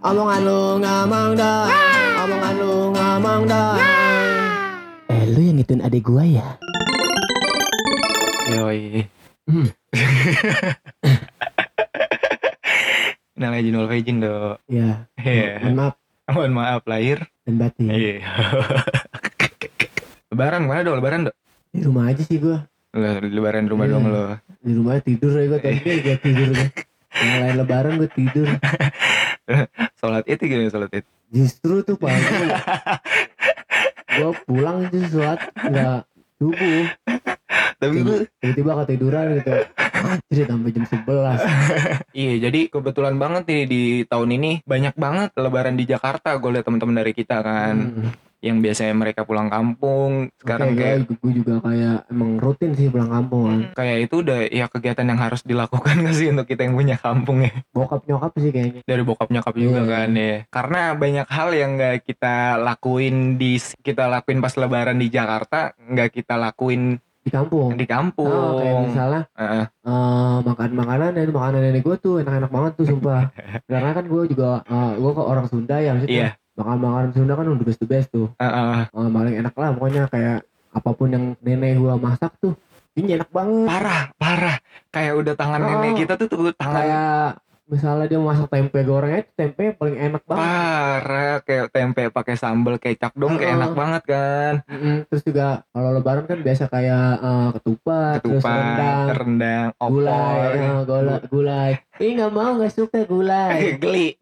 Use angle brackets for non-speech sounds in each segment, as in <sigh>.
Omongan lu ngamang dah. Omongan lu ngamang dah. Eh lu yang ngituin adik gua ya? Yoi. Hmm. Nah, izin wal faizin do. Iya. Iya. Mohon maaf Mohon maaf lahir. dan batin. Iya. <laughs> lebaran mana do? Lebaran do? Di rumah aja sih gua. Lebaran di rumah Iya. dong lo. Di rumah tidur ya gua tadi gua tidur <laughs> gua. Mulai lebaran gua tidur. <laughs> <laughs> Sholat itu gimana sholat itu? Justru tuh pak <laughs> Gua pulang itu sholat nggak subuh. Tapi gue Tiba-tiba ketiduran gitu. Anjir sampai jam 11. Iya, jadi kebetulan banget nih di tahun ini banyak banget lebaran di Jakarta. Gue liat teman-teman dari kita kan, Hmm. Yang biasanya mereka pulang kampung, sekarang Oke, kayak gue juga kayak emang rutin sih pulang kampung kan. kayak itu udah ya kegiatan yang harus dilakukan <laughs> gak sih untuk kita yang punya kampung ya Bokap nyokap sih kayaknya. dari bokap nyokap juga Iya. kan ya karena banyak hal yang nggak kita lakuin di kita lakuin pas lebaran di Jakarta nggak kita lakuin Di kampung. di kampung Oh, kayak misalnya Heeh. eh, makan makanan dan makanan nenek gue tuh enak-enak banget tuh sumpah. <laughs> Karena kan gue juga eh, gue kok orang Sunda ya maksudnya. Iya. Makan makanan Sunda kan udah best the best tuh. Heeh. Eh, paling enak lah pokoknya kayak apa pun yang nenek gue masak tuh ini enak banget. parah parah kayak udah tangan Oh. nenek kita tuh tuh tangan Kayak misalnya dia masak tempe gorengnya itu tempe paling enak banget. parah kayak tempe pakai sambal kecap dong kayak Heeh. enak banget kan Mm-mm. Terus juga kalau lebaran kan biasa kayak eh, ketupat, terus ketupat rendang, rendang gulai, opor eh, gulai, gulai. Ih nggak mau nggak suka gulai. <laughs> geli <laughs>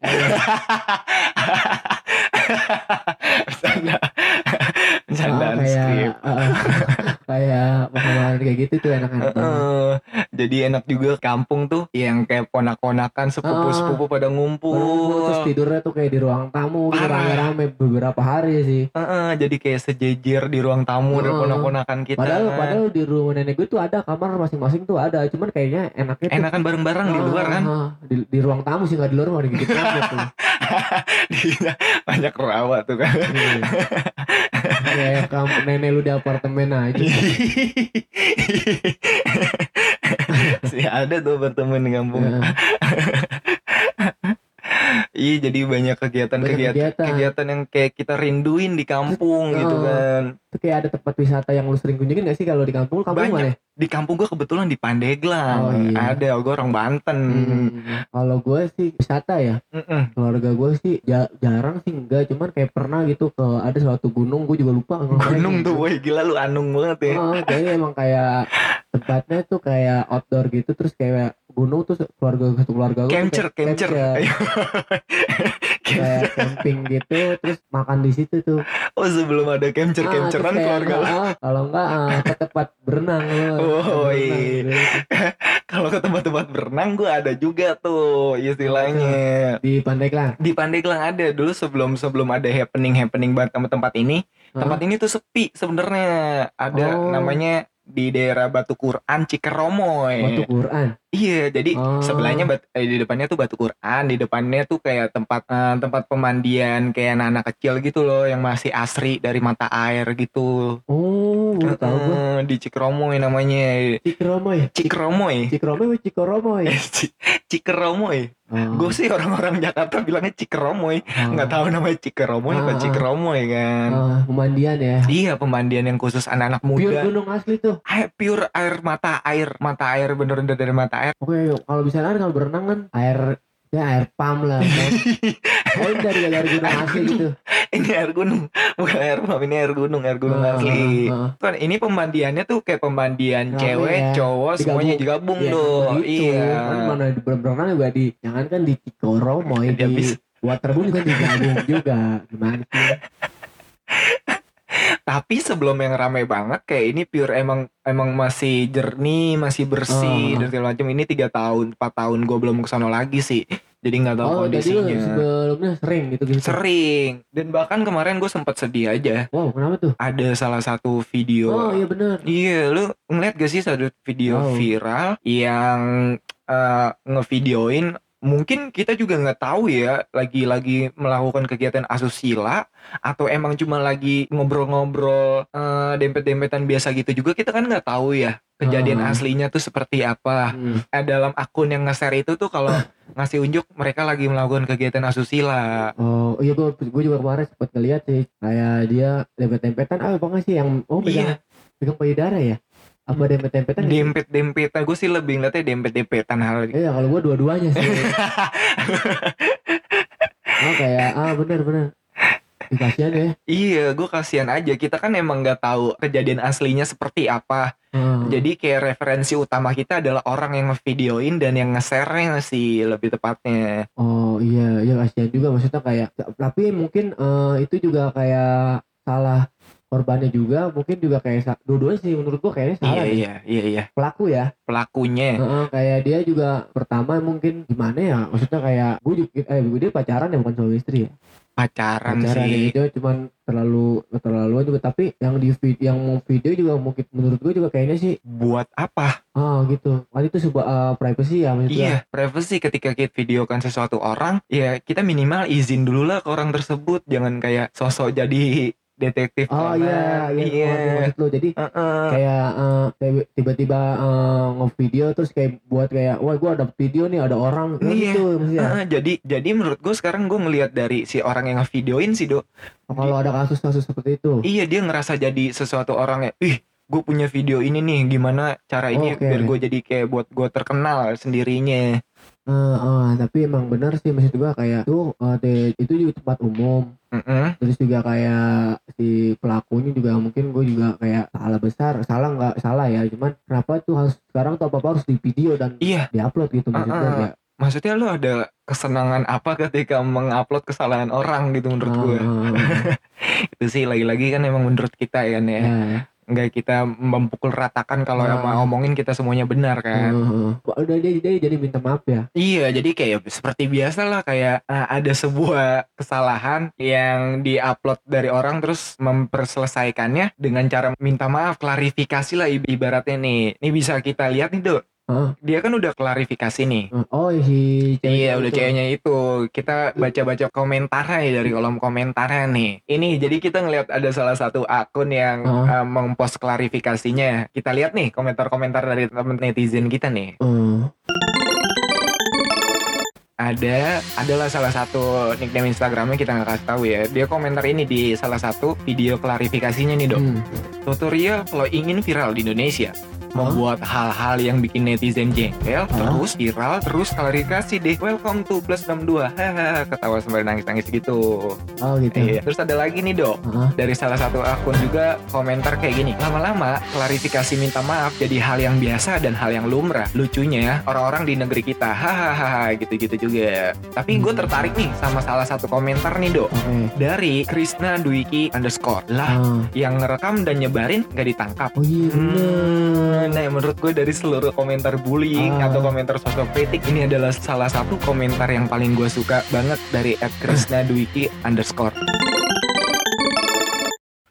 bercanda bercandaan Ah, kayak skrip eh, kayak makanan kayak gitu tuh banget. Heeh. jadi enak juga kampung tuh yang kayak ponak-ponakan sepupu-sepupu pada Orang ngumpul terus tidurnya tuh kayak di ruang tamu gitu, rame-rame beberapa hari sih. Heeh, jadi kayak sejejer di ruang tamu dan Heeh. ponak-ponakan kita Padahal padahal di rumah nenek gue tuh ada kamar masing-masing tuh ada, cuman kayaknya enaknya tuh enakan bareng-bareng di Ah, luar kan ah, di, di ruang tamu sih nggak di luar di gitu tuh. <laughs> Dia banyak rawa tuh kan Iya. Kayak kamu nenek lu di apartemen aja. <laughs> sih ada tuh apartemen di kampung Heeh. Iya jadi banyak kegiatan-kegiatan kegiatan. kegiatan yang kayak kita rinduin di kampung gitu Oh. kan Itu kayak ada tempat wisata yang lu sering kunjungin gak sih kalau di kampung? Kampung Banyak. mana? ya? di kampung gua kebetulan di Pandeglang Oh, iya. ada gua orang Banten Hmm, Kalau gue sih wisata ya, Mm-mm. keluarga gue sih ja- jarang sih enggak, cuman kayak pernah gitu ke ada suatu gunung, gue juga lupa gunung gitu. tuh woi gila lu anung banget ya Oh, kayaknya emang kayak tempatnya tuh kayak outdoor gitu, terus kayak gunung tuh keluarga satu keluarga gue kayak- camcer. kayak camping gitu, terus makan di situ tuh. oh sebelum ada camcer Ah, keluarga lu. ah, kalau enggak ah, ke tempat berenang lu. <laughs> Oh, iya. gitu. <laughs> kalau ke tempat-tempat berenang gua ada juga tuh istilahnya Di Pandeglang. di Pandeglang ada dulu sebelum sebelum ada happening happening banget sama tempat ini tempat ini tuh sepi sebenarnya ada Oh. namanya di daerah Batu Quran Cikeromoy Waktu Quran. iya jadi Oh. sebelahnya bat- eh, di depannya tuh Batu Quran di depannya tuh kayak tempat eh, tempat pemandian kayak anak-anak kecil gitu loh yang masih asri dari mata air gitu Oh, gue tahu gue. Di Cikeromoy namanya Cikromoy. Cikeromoy Cikromoy apa Cikoromoy? <laughs> Ci- Cikeromoy Oh. gue sih orang-orang Jakarta bilangnya Cikeromoy Oh. nggak tahu namanya Cikeromoy apa Ah, ah. Cikeromoy kan Oh, pemandian ya. Iya pemandian yang khusus anak-anak muda. Pure gunung asli tuh. Air pure air mata air mata air bener-bener dari mata air. Oke, kalau bisa kan kalau berenang kan air ya air pam lah. Kan. Oh, ini dari dari gunung asli gitu. ini air gunung bukan air pam ini air gunung air gunung Ah, asli. ah, ah. Kan ini pemandiannya tuh kayak pemandian Rame cewek, ya. cowok Digabung. semuanya digabung tuh. begitu. Iya. Kan mana di berenang juga di jangan kan di Cikoromoy <laughs> Dia di Waterboom kan digabung juga. Gimana sih? <laughs> Tapi sebelum yang ramai banget kayak ini pure emang emang masih jernih, masih bersih dan segala macam. Ini tiga tahun, empat tahun gue belum ke sana lagi sih. Jadi nggak tahu Oh, kondisinya. sebelumnya sering gitu gitu. Sering. Dan bahkan kemarin gue sempat sedih aja. Wow, kenapa tuh? ada salah satu video Oh, iya bener. iya lu ngeliat gak sih satu video Oh. viral yang eh, ngevideoin mungkin kita juga nggak tahu ya lagi-lagi melakukan kegiatan asusila atau emang cuma lagi ngobrol-ngobrol eh, dempet-dempetan biasa gitu juga kita kan nggak tahu ya kejadian Ah. aslinya tuh seperti apa. Hmm. Eh, dalam akun yang nge-share itu tuh kalau ngasih unjuk mereka lagi melakukan kegiatan asusila. Oh iya gue gue juga kemarin sempat ngeliat sih kayak dia dempet-dempetan ah apa nggak sih yang oh pegang Iya, pegang payudara ya apa dempet-dempetan ya? dempet-dempetan. Gue sih lebih ngeliatnya dempet-dempetan hal Iya kalau gue dua-duanya sih <laughs> oh kayak ah bener bener Ih, kasihan ya Iya, gue kasihan aja. Kita kan emang nggak tahu kejadian aslinya seperti apa. Ah. Jadi kayak referensi utama kita adalah orang yang ngevideoin dan yang nge-share sih lebih tepatnya. Oh iya, iya kasihan juga maksudnya kayak tapi mungkin eh, itu juga kayak salah korbannya juga mungkin juga kayak dua-duanya sih menurut gua kayaknya salah Iya, deh. iya, iya, iya. pelaku ya Pelakunya. Heeh, kayak dia juga pertama mungkin gimana ya maksudnya kayak gue juga eh dia pacaran ya bukan suami istri ya Pacaran, pacaran ya sih. itu cuman terlalu terlaluan juga tapi yang di vid- yang mau video juga mungkin menurut gue juga kayaknya sih Buat apa? ah gitu kan itu sebuah eh, privacy ya maksudnya Iya, privacy ketika kita videokan sesuatu orang, ya kita minimal izin dulu lah ke orang tersebut. Jangan kayak sosok jadi detektif. oh iya iya iya. ngerti maksud lu jadi Heeh. kayak eh, tiba- tiba-tiba eh, nge-video terus kayak buat kayak wah gue ada video nih ada orang kan Iya. gitu maksudnya Heeh, jadi jadi menurut gue sekarang gue ngelihat dari si orang yang ngevideoin sih dok kalau ada kasus-kasus seperti itu iya dia ngerasa jadi sesuatu orang ya ih gue punya video ini nih gimana cara ini Oke. biar gue jadi kayak buat gue terkenal sendirinya Eh, eh, tapi emang benar sih maksud gua kayak tuh di- itu juga tempat umum Heeh. terus juga kayak si pelakunya juga mungkin gue juga kayak salah besar salah nggak salah ya. Cuman kenapa tuh harus sekarang tuh apa apa harus di video dan iya. diupload gitu maksud gua Uh-uh. kayak maksudnya lu ada kesenangan apa ketika mengupload kesalahan orang gitu menurut gue eh, eh, itu sih lagi-lagi kan emang menurut kita ya nih ya, nggak kita memukul ratakan kalau Ah. emang ngomongin kita semuanya benar kan eh. udah dia, dia jadi minta maaf ya Iya, jadi kayak seperti biasa lah kayak ah, ada sebuah kesalahan yang diupload dari orang terus memperselesaikannya dengan cara minta maaf, klarifikasi lah ib- ibaratnya nih. Ini bisa kita lihat nih, Dok. Heeh. Dia kan udah klarifikasi nih. Eh, oh si cewek Iya, udah ceweknya itu. Kita baca-baca komentarnya ya dari kolom komentarnya nih. Ini jadi kita ngelihat ada salah satu akun yang Ah. eh, mempost klarifikasinya. Kita lihat nih komentar-komentar dari teman netizen kita nih. Eh, ada adalah salah satu nickname Instagramnya kita nggak kasih tahu ya dia komentar ini di salah satu video klarifikasinya nih dok hmm. tutorial kalau ingin viral di Indonesia membuat hal-hal yang bikin netizen jengkel terus viral terus klarifikasi deh. Welcome to plus 62 hahaha ketawa sambil nangis-nangis gitu. Oh gitu. Iya terus ada lagi nih dok. Heeh. dari salah satu akun juga komentar kayak gini. Lama-lama klarifikasi minta maaf jadi hal yang biasa dan hal yang lumrah. Lucunya orang-orang di negeri kita hahaha gitu-gitu juga. Tapi gue tertarik nih sama salah satu komentar nih dok. Oke. Dari Krisna Dwiki underscore. Lah Ah. yang ngerekam dan nyebarin gak ditangkap. Oh iya bener. Hmm, nah menurut gue dari seluruh komentar bullying Ah. atau komentar sosok kritik ini adalah salah satu komentar yang paling gue suka banget dari Krisna Dwiki underscore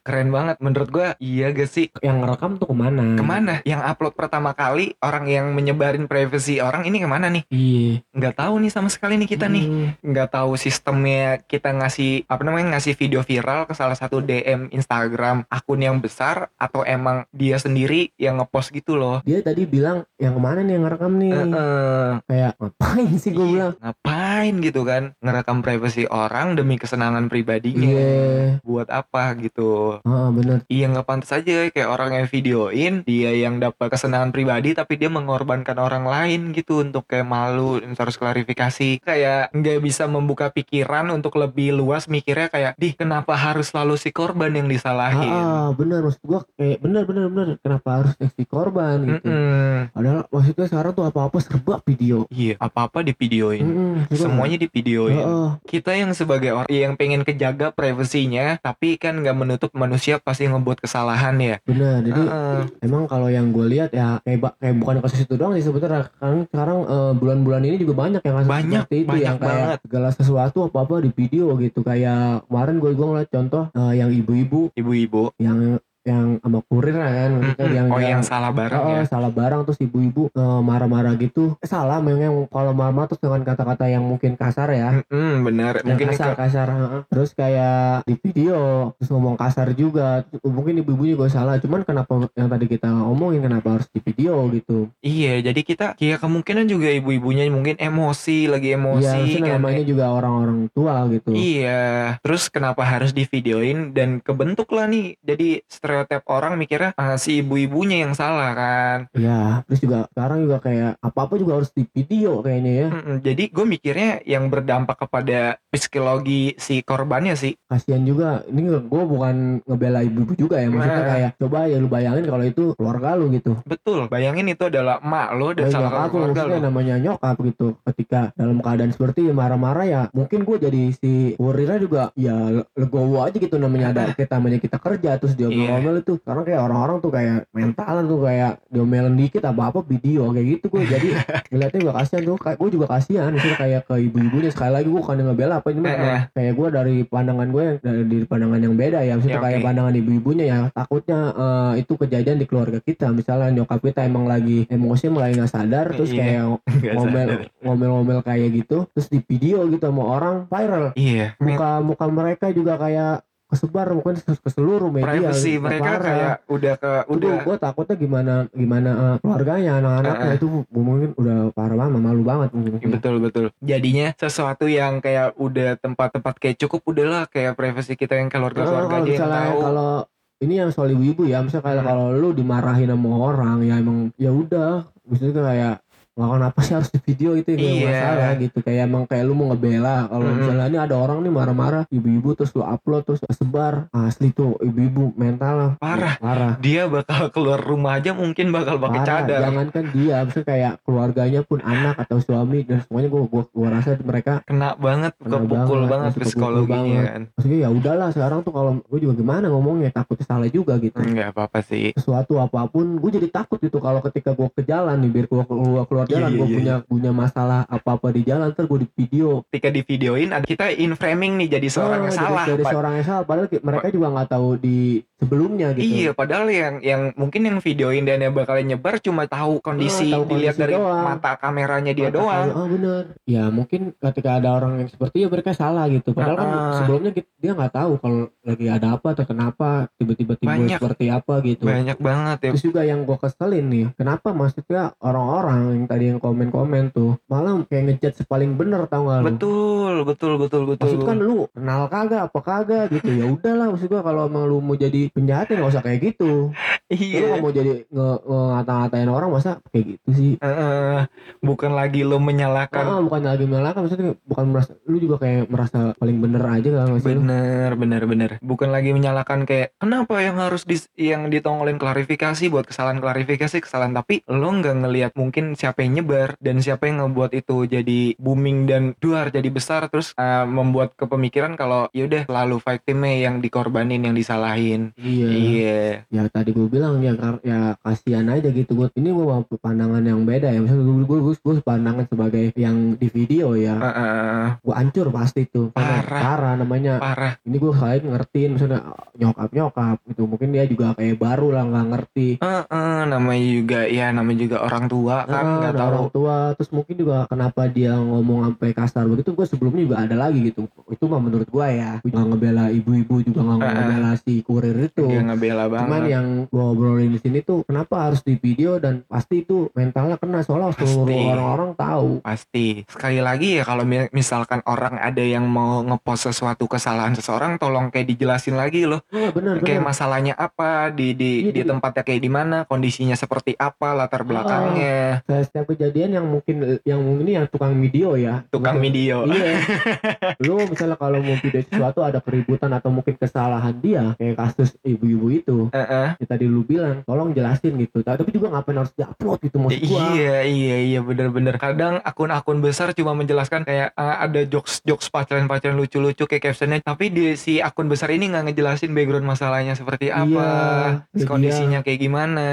keren banget. Menurut gue iya gak sih? Yang ngerekam tuh ke mana? Ke mana? Yang upload pertama kali orang yang menyebarin privacy orang ini ke mana nih? Iya. Nggak tahu nih sama sekali nih kita nih. Hmm. nggak tahu sistemnya kita ngasih apa namanya ngasih video viral ke salah satu DM Instagram akun yang besar atau emang dia sendiri yang ngepost gitu loh. Dia tadi bilang yang ke mana nih yang ngerekam nih? Heeh. kayak ngapain sih gue Iya, bilang? ngapain gitu kan? Ngerekam privasi orang demi kesenangan pribadinya. Iya. Buat apa gitu ah bener. Iya nggak pantas aja kayak orang yang videoin dia yang dapat kesenangan pribadi tapi dia mengorbankan orang lain gitu untuk kayak malu dan harus klarifikasi. Kayak nggak bisa membuka pikiran untuk lebih luas mikirnya kayak di kenapa harus selalu si korban yang ah, disalahin? Ah, bener. Maksud gue kayak bener bener bener. Kenapa harus si korban gitu? Mm-mm. padahal maksudnya sekarang tuh apa apa serba video. Iya apa apa di videoin juga semuanya di videoin Heeh. kita yang sebagai orang yang pengen kejaga privasinya tapi kan nggak menutup manusia pasti ngebuat kesalahan ya. Bener jadi Heeh. emang kalau yang gue lihat ya kayak kayak bukan kasus itu doang sih sebenarnya. Kan sekarang eh, bulan-bulan ini juga banyak yang kasus Banyak, seperti itu banyak yang kayak banget. segala sesuatu apa apa di video gitu. Kayak kemarin gue gue ngeliat contoh eh, yang ibu-ibu. Ibu-ibu. Yang yang sama kurir kan yang oh dia- yang salah barang Oh, ya? salah barang terus ibu-ibu eh, marah-marah gitu. Eh, salah memang yang kalau marah terus dengan kata-kata yang mungkin kasar ya. Mm-mm, bener yang mungkin kasar itu- kasar terus kayak di video terus ngomong kasar juga. Mungkin ibu-ibunya juga salah cuman kenapa yang tadi kita omongin kenapa harus di video gitu? Iya jadi kita ya kemungkinan juga ibu-ibunya mungkin emosi lagi emosi Iya, kan namanya juga orang-orang tua gitu. Iya, terus kenapa harus divideoin dan kebentuk lah nih. Jadi stereotip orang mikirnya ah, si ibu-ibunya yang salah kan. Iya, terus juga sekarang juga kayak apa-apa juga harus di video kayaknya ya. Mm-mm, Jadi gue mikirnya yang berdampak kepada psikologi si korbannya sih. Kasihan juga. Ini gue bukan ngebela ibu-ibu juga ya. Maksudnya Nah. kayak coba ya lu bayangin kalau itu keluarga lu gitu. Betul, bayangin itu adalah emak lo dan Dan salah nyokap satu lu, keluarga lo. namanya nyokap gitu. Ketika dalam keadaan seperti marah-marah ya mungkin gue jadi si kurirnya juga ya legowo aja gitu namanya ada kita namanya kita kerja terus dia Iya. Ngomel itu. Sekarang kayak orang-orang tuh kayak mentalan tuh kayak diomelin dikit apa-apa video kayak gitu gue jadi <laughs> ngeliatnya gue kasihan tuh. Kayak gue juga kasihan. Misalnya kayak ke ibu-ibunya sekali lagi gue kan ngebela apa ini mah kayak gue dari pandangan gue yang dari, pandangan yang beda ya. Misalnya Ya, kayak oke. pandangan ibu-ibunya ya takutnya eh, itu kejadian di keluarga kita. Misalnya nyokap kita emang lagi emosi mulai nggak sadar terus Iya. kayak <laughs> ngomel ngomel-ngomel kayak gitu terus di video gitu sama orang viral. Iya, muka muka mereka juga kayak kesebar mungkin ke seluruh media privacy mereka Parah. kayak udah ke udah gue takutnya gimana gimana eh, keluarganya anak-anaknya Eh, eh. itu mungkin udah parah banget malu banget mungkin Ya, betul betul jadinya sesuatu yang kayak udah tempat-tempat kayak cukup udahlah kayak privacy kita yang keluarga keluarga kalau aja yang tahu kalau ini yang soal ibu-ibu ya misalnya Hmm. kalau lu dimarahin sama orang ya emang ya udah maksudnya kayak nggak kenapa sih harus di video itu yang Iya. masalah gitu. Kayak emang kayak lu mau ngebela. Kalau Mm-mm. misalnya ini ada orang nih marah-marah ibu-ibu terus lu upload terus sebar. Asli tuh ibu-ibu mental lah. Parah. parah. Dia bakal keluar rumah aja mungkin bakal pakai cadar. Jangankan dia misalnya kayak keluarganya pun anak atau suami dan semuanya gua gua, gua rasa mereka kena banget Kena kepukul banget, banget psikologinya kan. Maksudnya ya udahlah sekarang tuh kalau gue juga gimana ngomongnya takutnya salah juga gitu. Nggak apa-apa sih. Sesuatu apa pun gue jadi takut gitu kalau ketika gue ke jalan nih biar gue keluar keluar jalan iya, gue iya. punya punya masalah apa apa di jalan ntar gue di video. Ketika di videoin ada kita in framing nih jadi seorang Oh, yang jadi- salah jadi seorang yang salah padahal mereka juga nggak tahu di sebelumnya gitu Iya, padahal yang yang mungkin yang videoin dan yang bakal nyebar cuma tahu kondisi tahu dilihat kondisi dari doang. mata kameranya dia Mata doang. kali, oh bener ya mungkin ketika ada orang yang seperti ya mereka salah gitu padahal kan Ah. sebelumnya dia nggak tahu kalau lagi ada apa atau kenapa tiba-tiba timbul Banyak. seperti apa gitu Banyak banget ya. Terus juga yang gue keselin nih, kenapa maksudnya orang-orang yang tadi yang komen-komen tuh malah kayak ngejat sepaling bener tau gak lu? Betul, betul, betul, betul. Maksud kan lu kenal kagak apa kagak gitu ya udahlah maksud gua kalau emang lu mau jadi penjahat ya nggak usah kayak gitu. Lu iya. nggak mau jadi nge ngata-ngatain orang masa kayak gitu sih. Heeh. bukan lagi lo menyalahkan. Ah, bukan lagi menyalahkan maksudnya bukan merasa lu juga kayak merasa paling bener aja gak nggak sih lu? Bener, bener, bener. Bukan lagi menyalahkan kayak kenapa yang harus dis, yang ditongolin klarifikasi buat kesalahan klarifikasi kesalahan tapi lo nggak ngelihat mungkin siapa yang nyebar dan siapa yang ngebuat itu jadi booming dan duar jadi besar terus eh, membuat kepemikiran kalau yaudah selalu victimnya yang dikorbanin yang disalahin. Iya. Iya. Ya tadi gue bilang ya ya kasihan aja gitu gue. Ini gue pandangan yang beda ya. Misalnya gue gue gue pandangan sebagai yang di video ya. Heeh. Gue hancur pasti tuh. Parah. parah namanya parah. ini gue kayak ngertiin misalnya nyokap nyokap gitu mungkin dia juga kayak baru lah nggak ngerti Heeh, namanya juga ya namanya juga orang tua kan nggak tahu. orang tua terus mungkin juga kenapa dia ngomong sampai kasar begitu gue sebelumnya juga ada lagi gitu itu mah menurut gue ya gue nggak ngebela ibu-ibu juga nggak ah. ngebela si kurir itu Dia ngebela cuman banget. yang gue obrolin di sini tuh kenapa harus di video dan pasti itu mentalnya kena soalnya seluruh Pasti. orang-orang tahu Pasti. Sekali lagi ya kalau mi- misalkan orang ada yang mau ngepost sesuatu kesalahan seseorang tolong kayak dijelasin lagi loh. ah benar Kayak benar masalahnya apa, di di Iya, di di- tempatnya kayak di mana, kondisinya seperti apa, latar belakangnya. Saya setiap kejadian yang mungkin yang ini yang tukang video ya Tukang video. Iya. <laughs> lu misalnya kalau mau video sesuatu ada keributan atau mungkin kesalahan dia kayak kasus ibu-ibu itu Heeh. ya tadi lu lu bilang tolong jelasin gitu. Tapi juga ngapain harus diupload gitu maksud gua? Iya iya iya bener-bener. Kadang akun-akun besar cuma menjelaskan kayak uh, ada jokes jokes pacaran-pacaran lucu-lucu kayak captionnya. Tapi di si akun besar ini nggak ngejelasin background masalahnya seperti apa Iya, kondisinya kayak gimana.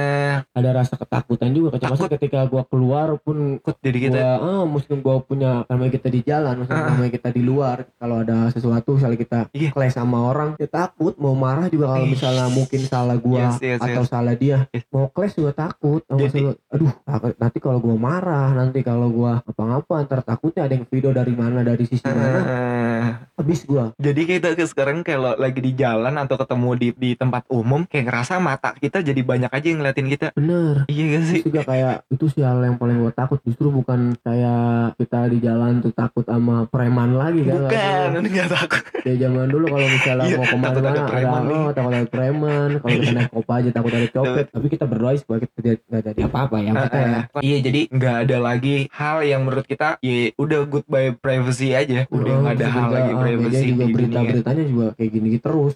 Ada rasa ketakutan juga kecemasan ketika gua keluar pun Kut jadi kita. gua ah meskipun gua punya namanya kita di jalan maksudnya Ah. namanya kita di luar. Kalau ada sesuatu misalnya kita Iya. clash sama orang ya takut mau marah juga kalau misalnya mungkin salah gua Yes, yes, atau salah dia. Mau clash juga takut. Jadi- aduh nanti kalau gua marah nanti kalau gua apa-apa ntar takutnya ada yang video dari mana dari sisi mana. Eh, habis gua. Jadi kita ke sekarang kalau lagi di jalan atau ketemu di di tempat umum kayak ngerasa mata kita jadi banyak aja yang ngeliatin kita. Bener. Iya gak sih? Terus juga kayak itu sih hal yang paling gue takut. Justru bukan kayak kita di jalan tuh takut sama preman lagi kan? Bukan nggak takut. Kayak zaman dulu kalau misalnya Iya, mau takut ada ada, oh, takut ada preman. Kalau kita naik kopa aja takut ada copet tapi kita berdoa supaya kita tidak jadi apa-apa ya kita ya. Iya jadi nggak ada lagi hal yang menurut kita ya udah goodbye privacy aja. Udah Oh, nggak ada hal lagi ah, privacy juga berita-beritanya juga kayak gini terus.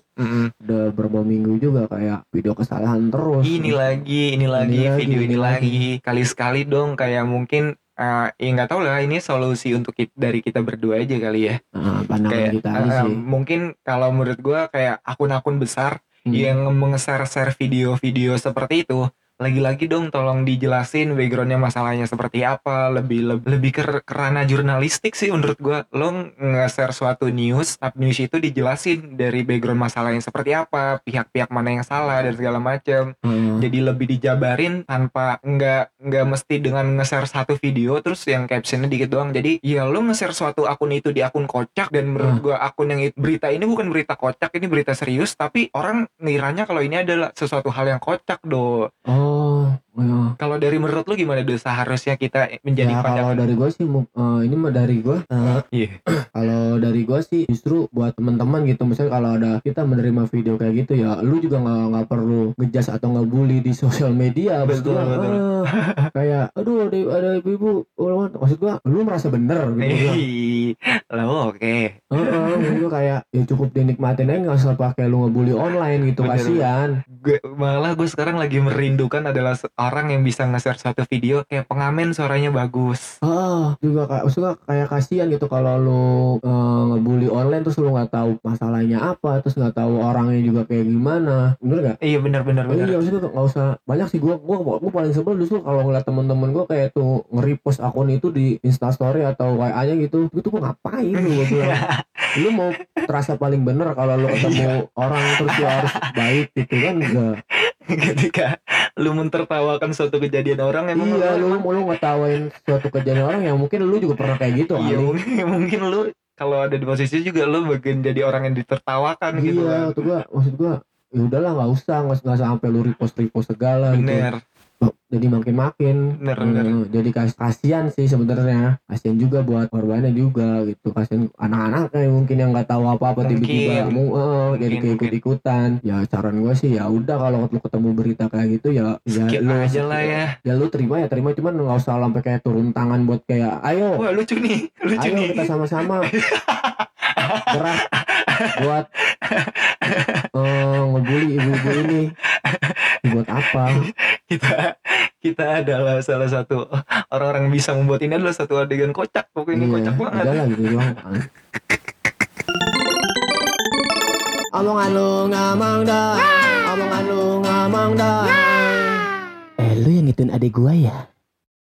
Udah beberapa minggu juga kayak video kesalahan terus. Ini lagi ini lagi video ini lagi. lagi. Kali sekali dong kayak mungkin eh ya nggak tahu lah ini solusi untuk kita, dari kita berdua aja kali ya. Pandangan kayak kita eh, sih. mungkin kalau menurut gua kayak akun-akun besar Hmm. yang meng-share-share video-video seperti itu lagi-lagi dong tolong dijelasin backgroundnya masalahnya seperti apa. Lebih lebih, lebih ke, ke ranah jurnalistik sih menurut gua. Lo nge-share suatu news tapi news itu dijelasin dari background masalahnya seperti apa pihak-pihak mana yang salah dan segala macam Hmm. jadi lebih dijabarin tanpa nggak nggak mesti dengan nge-share satu video terus yang captionnya dikit doang. Jadi ya lo nge-share suatu akun itu di akun kocak dan menurut Hmm. gua akun yang it- berita ini bukan berita kocak ini berita serius tapi orang ngiranya kalau ini adalah sesuatu hal yang kocak do. Oh ya. kalau dari menurut lo gimana do seharusnya kita menjadi ya kalau pandangan dari gue sih eh, ini mah dari gue eh, Iya. <clears throat> kalau dari gue sih justru buat teman-teman gitu misalnya kalau ada kita menerima video kayak gitu ya lu juga nggak nggak perlu ngejas atau ngebully di <laughs> sosial media Betul, gua, betul. ah, kayak aduh ada, ada ibu-ibu oh, maksud gua lu merasa bener gitu lo oke. Heeh, maksud gua kayak ya cukup dinikmatin aja nggak usah pakai lu ngebully online gitu Bener. kasihan gue malah gue sekarang lagi merindukan adalah seorang yang bisa nge-share satu video kayak pengamen suaranya bagus Ah, juga kayak maksudnya kayak kasihan gitu kalau lu eh, ngebully online terus lu nggak tahu masalahnya apa, terus nggak tahu orangnya juga kayak gimana. Bener gak? iya benar benar Oh, iya maksudnya nggak usah banyak sih gua gua gua paling sebel justru kalau ngeliat temen-temen gua kayak tuh nge-repost akun itu di Instastory atau WA-nya gitu. Itu gua ngapain lu gua bilang. <laughs> Lu mau terasa paling bener kalau lu ketemu orang terus lu harus baik gitu kan enggak. ketika lu mentertawakan suatu kejadian orang emang Iya, lu, lu lu ngetawain suatu kejadian orang yang mungkin lu juga pernah kayak gitu iya mungkin, <laughs> mungkin lu kalau ada di posisi juga lu bagian jadi orang yang ditertawakan gitu iya kan. maksud gua maksud gua ya udahlah nggak usah nggak nggak sampai lu repost repost segala gitu. Bener. Oh, jadi makin makin Bener, bener. jadi kas kasihan sih sebenarnya. Kasihan juga buat korbannya juga gitu. Kasihan anak-anak kayak mungkin yang nggak tahu apa-apa tiba-tiba mau eh, jadi ikut ikutan ya saran gua sih ya udah kalau lu ketemu berita kayak gitu ya ya skip lu aja lah ya. Ya lu terima ya terima. Cuman nggak usah sampai kayak turun tangan buat kayak ayo. Wah lucu nih lucu ayo nih. kita sama-sama. <laughs> Gerak buat <laughs> eh, ngebully ibu-ibu ini buat apa? <laughs> Kita kita adalah salah satu orang-orang yang bisa membuat ini adalah satu adegan kocak. Pokoknya ini kocak banget. udah lah gitu doang. Omongan lu ngamang dah omongan lu ngamang dah eh lu yang ngituin adik gua ya